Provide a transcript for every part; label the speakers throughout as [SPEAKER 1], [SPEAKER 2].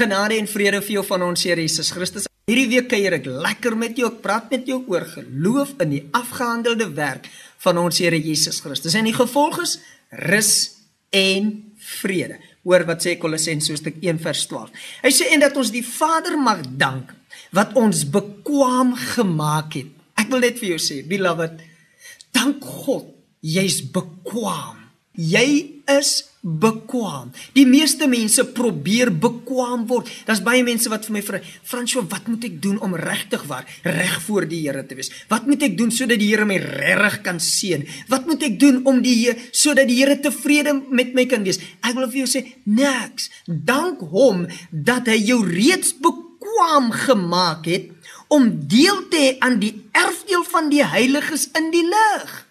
[SPEAKER 1] Genade en vrede vir jou van ons Here Jesus Christus. Hierdie week kuier ek lekker met jou. Ek praat met jou oor geloof in die afgehandelde werk van ons Here Jesus Christus. En die gevolg is rus en vrede. Hoor wat sê Kolossense hoofstuk 1 vers 12. Hy sê en dat ons die Vader mag dank wat ons bekwam gemaak het. Ek wil net vir jou sê, beloved, dank God, jy's bekwam. Jy is bekwam. Die meeste mense probeer bekwam word. Daar's baie mense wat vir my vra, "Fransjo, wat moet ek doen om regtig waar reg voor die Here te wees? Wat moet ek doen sodat die Here my regtig kan seën? Wat moet ek doen om die Here sodat die Here tevrede met my kan wees?" Ek wil vir jou sê, "Niks. Dank hom dat hy jou reeds bekwam gemaak het om deel te hê aan die erfdeel van die heiliges in die lig."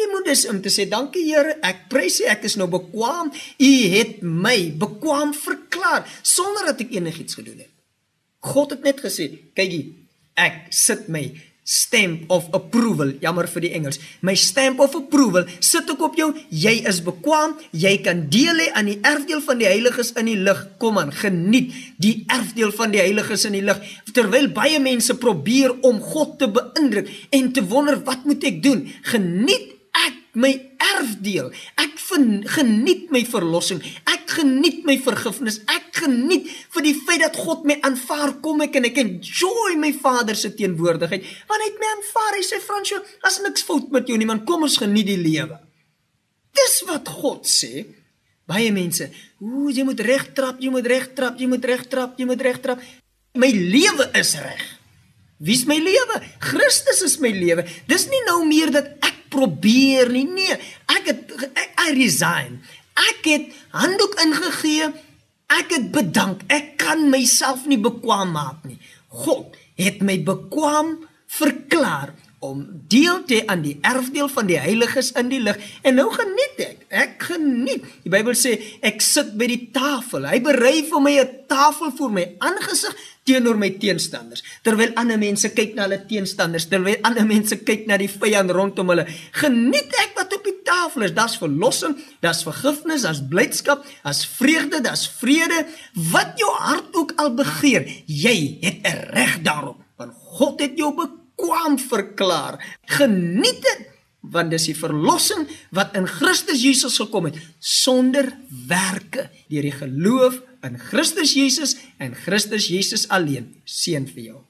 [SPEAKER 1] Jy moet is om te sê dankie Here, ek prys U, ek is nou bekwam. U het my bekwam verklaar sonder dat ek enigiets gedoen het. God het net gesê, kykie, ek sit my stamp of approval, jammer vir die Engels. My stamp of approval sit ek op jou. Jy is bekwam. Jy kan deel hê aan die erfdeel van die heiliges in die lig. Kom aan, geniet die erfdeel van die heiliges in die lig. Terwyl baie mense probeer om God te beïndruk en te wonder wat moet ek doen? Geniet my erfdeel. Ek geniet my verlossing. Ek geniet my vergifnis. Ek geniet vir die feit dat God my aanvaar kom ek en ek enjoy my Vader se teenwoordigheid. Want hy het my aanvaar. Hy sê Fransjo, as niks fout met jou nie, man, kom ons geniet die lewe. Dis wat God sê. Baie mense, ooh, jy moet reg trap, jy moet reg trap, jy moet reg trap, jy moet reg trap. My lewe is reg. Wie's my lewe? Christus is my lewe. Dis nie nou meer dat ek probeer nie. Nee, ek het ek, I resign. Ek het handdoek ingegee. Ek het bedank. Ek kan myself nie bekwam maak nie. God het my bekwam verklaar om deel te aan die erfdeel van die heiliges in die lig en nou geniet ek ek geniet. Die Bybel sê ek sit by die tafel. Hy berei vir my 'n tafel voor my aangesig teenoor my teenstanders. Terwyl ander mense kyk na hulle teenstanders terwyl ander mense kyk na die vyand rondom hulle geniet ek wat op die tafel is. Daar's verlossing daar's vergifnis daar's blydskap daar's vreugde daar's vrede. Wat jou hart ook al begeer jy het 'n reg daarop want God het jou bekeer kwam verklaar. Geniet dit want dis die verlossing wat in Christus Jesus gekom het sonder werke deur die geloof in Christus Jesus en Christus Jesus alleen. Seën vir jou.